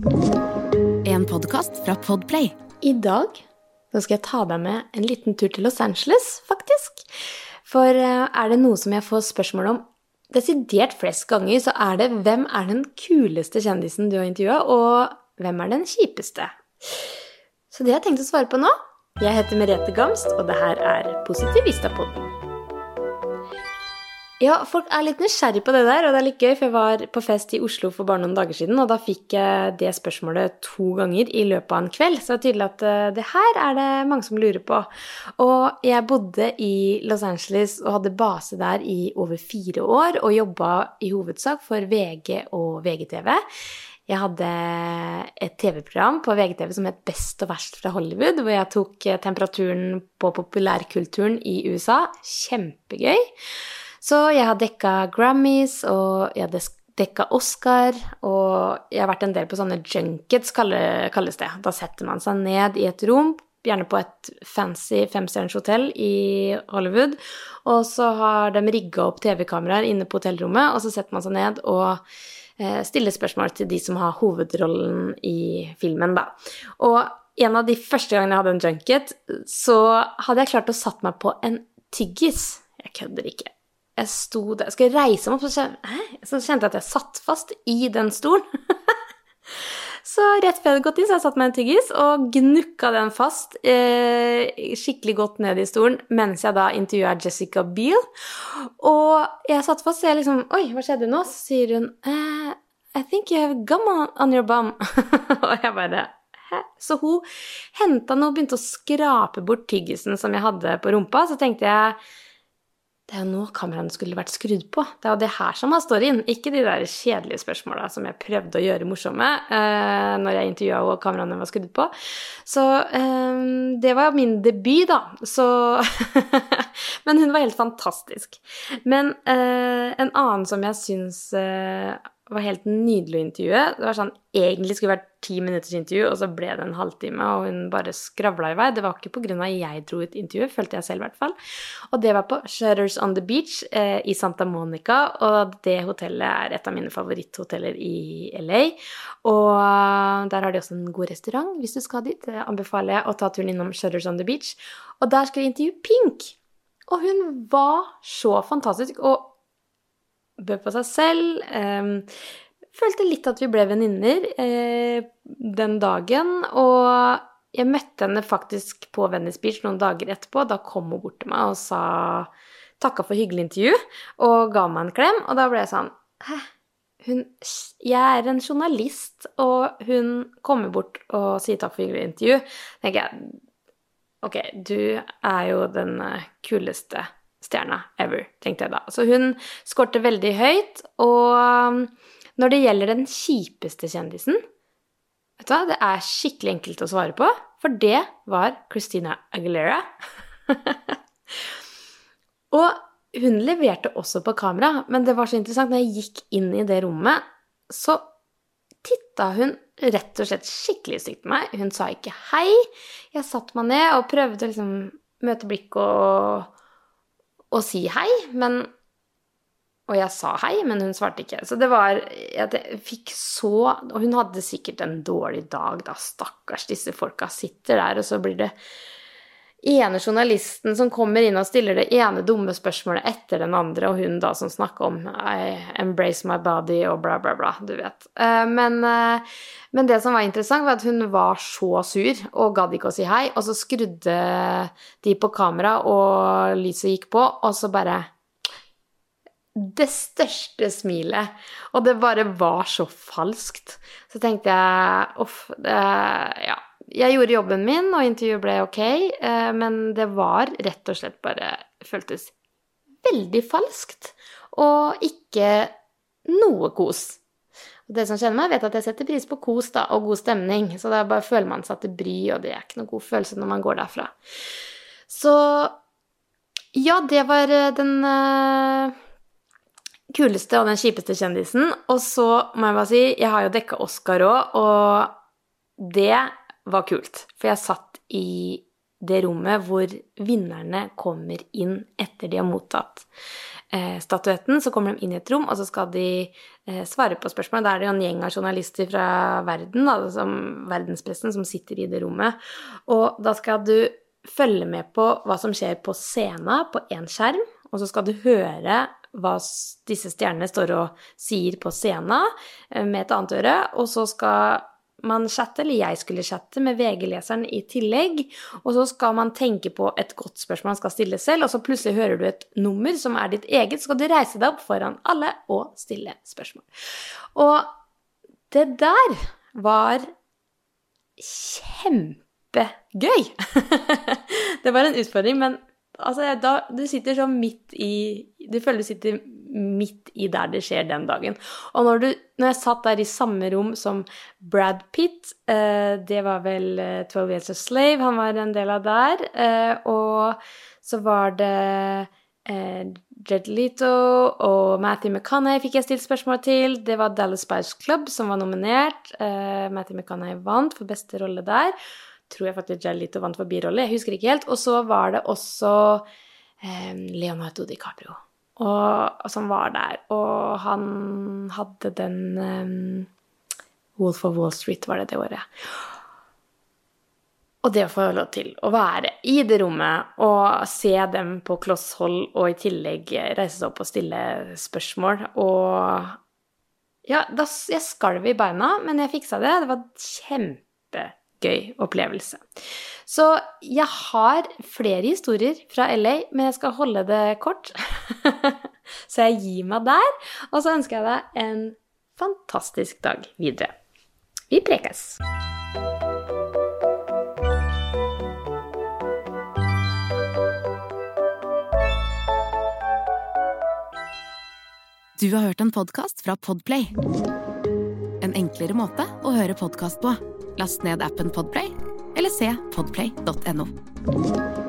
En podkast fra Podplay. I dag skal jeg ta deg med en liten tur til Los Angeles, faktisk. For eh, er det noe som jeg får spørsmål om desidert flest ganger, så er det hvem er den kuleste kjendisen du har intervjua, og hvem er den kjipeste? Så det har jeg tenkt å svare på nå. Jeg heter Merete Gamst, og det her er Positivistapodden. Ja, folk er litt nysgjerrig på det der, og det er litt gøy, for jeg var på fest i Oslo for bare noen dager siden, og da fikk jeg det spørsmålet to ganger i løpet av en kveld, så det er tydelig at eh, det her er det mange som lurer på. Og jeg bodde i Los Angeles og hadde base der i over fire år, og jobba i hovedsak for VG og VGTV. Jeg hadde et TV-program på VGTV som het Best og verst fra Hollywood, hvor jeg tok temperaturen på populærkulturen i USA. Kjempegøy. Så jeg har dekka Grammys, og jeg har dekka Oscar, og jeg har vært en del på sånne junkets, kalles det. Da setter man seg ned i et rom, gjerne på et fancy femstjerners hotell i Hollywood, og så har de rigga opp TV-kameraer inne på hotellrommet, og så setter man seg ned og eh, stiller spørsmål til de som har hovedrollen i filmen, da. Og en av de første gangene jeg hadde en junket, så hadde jeg klart å satt meg på en tyggis. Jeg kødder ikke jeg sto der Jeg skulle reise meg opp, så kjente jeg at jeg satt fast i den stolen. så rett før jeg hadde gått inn, så jeg satt meg en tyggis og gnukka den fast eh, skikkelig godt ned i stolen mens jeg da intervjua Jessica Biel. Og jeg satt fast, så jeg liksom Oi, hva skjedde nå? Så sier hun eh, I think you have gum on your bum. og jeg bare? Så hun henta noe og begynte å skrape bort tyggisen som jeg hadde på rumpa. Så tenkte jeg det er jo nå kameraene skulle vært skrudd på. Det er jo det her som har storyen, ikke de der kjedelige spørsmåla som jeg prøvde å gjøre morsomme eh, når jeg intervjua og kameraene var skrudd på. Så eh, det var min debut, da. Så Men hun var helt fantastisk. Men eh, en annen som jeg syns eh, det var helt nydelig å intervjue. Det var sånn, Egentlig skulle det vært ti minutters intervju, og så ble det en halvtime, og hun bare skravla i vei. Det var ikke pga. jeg dro ut intervjuet, følte jeg selv i hvert fall. Og det var på Shutters on the Beach eh, i Santa Monica, og det hotellet er et av mine favoritthoteller i LA. Og der har de også en god restaurant, hvis du skal dit. Det anbefaler jeg å ta turen innom Shutters on the Beach. Og der skal jeg intervjue Pink. Og hun var så fantastisk. og bød på seg selv. Eh, følte litt at vi ble venninner eh, den dagen. Og jeg møtte henne faktisk på Venice Beach noen dager etterpå. Da kom hun bort til meg og sa takka for hyggelig intervju og ga meg en klem. Og da ble jeg sånn Hæ? Hun, jeg er en journalist, og hun kommer bort og sier takk for hyggelig intervju. tenker jeg, Ok, du er jo den eh, kuleste stjerna ever, tenkte jeg da. Så hun skårte veldig høyt. Og um, når det gjelder den kjipeste kjendisen Vet du hva, det er skikkelig enkelt å svare på, for det var Christina Aguilera. og hun leverte også på kamera, men det var så interessant. Når jeg gikk inn i det rommet, så titta hun rett og slett skikkelig stygt på meg. Hun sa ikke hei. Jeg satte meg ned og prøvde å liksom møte blikk og å si hei, men Og jeg sa hei, men hun svarte ikke. Så det var Jeg fikk så Og hun hadde sikkert en dårlig dag, da. Stakkars, disse folka sitter der, og så blir det ene journalisten som kommer inn og stiller det ene dumme spørsmålet etter den andre, og hun da som snakker om I embrace my body og bla, bla, bla, du vet. Eh, men, eh, men, det som var interessant, var at hun var så sur og gadd ikke å si hei, og så skrudde de på kamera, og lyset gikk på, og så bare det største smilet. Og det bare var så falskt. Så tenkte jeg uff, det Ja jeg gjorde jobben min, og intervjuet ble ok, eh, men det var rett og slett bare Føltes veldig falskt. Og ikke noe kos. Og det som kjenner meg, vet at jeg setter pris på kos da, og god stemning. Så da bare føler man seg til bry, og det er ikke noe god følelse når man går derfra. Så ja, det var eh, den uh, kuleste og den kjipeste kjendisen. Og så må jeg bare si, jeg har jo dekka Oscar òg, og det var kult. For jeg satt i det rommet hvor vinnerne kommer inn etter de har mottatt eh, statuetten, så kommer de inn i et rom, og så skal de eh, svare på spørsmål. Da er det jo en gjeng av journalister fra verden, da, som, verdenspressen, som sitter i det rommet. Og da skal du følge med på hva som skjer på scenen på én skjerm, og så skal du høre hva disse stjernene står og sier på scenen eh, med et annet øre, og så skal man chatte, eller jeg skulle chatte, med VG-leseren i tillegg. Og så skal man tenke på et godt spørsmål man skal stille selv, og så plutselig hører du et nummer som er ditt eget, så skal du reise deg opp foran alle og stille spørsmål. Og det der var kjempegøy! det var en utfordring, men altså, da, du sitter så midt i Du føler du sitter midt i der det skjer den dagen. Og når, du, når jeg satt der i samme rom som Brad Pitt, eh, det var vel eh, 12 Years a Slave, han var en del av der, eh, og så var det eh, Jed Lito og Matthew McCannay fikk jeg stilt spørsmål til. Det var Dallas Spice Club som var nominert. Eh, Matthew McCannay vant for beste rolle der. Tror jeg faktisk Jed Lito vant for birolle, jeg husker ikke helt. Og så var det også eh, Leonardo DiCaprio og, som var der. Og han hadde den um, Wolf of Wall Street, var det det året. Og det å få lov til å være i det rommet og se dem på kloss hold, og i tillegg reise seg opp og stille spørsmål og Ja, da, jeg skalv i beina, men jeg fiksa det. Det var kjempegøy opplevelse. Så jeg har flere historier fra LA, men jeg skal holde det kort. så jeg gir meg der. Og så ønsker jeg deg en fantastisk dag videre. Vi prekes! Du har hørt en podkast fra Podplay. En enklere måte å høre podkast på. Last ned appen Podplay eller se podplay.no.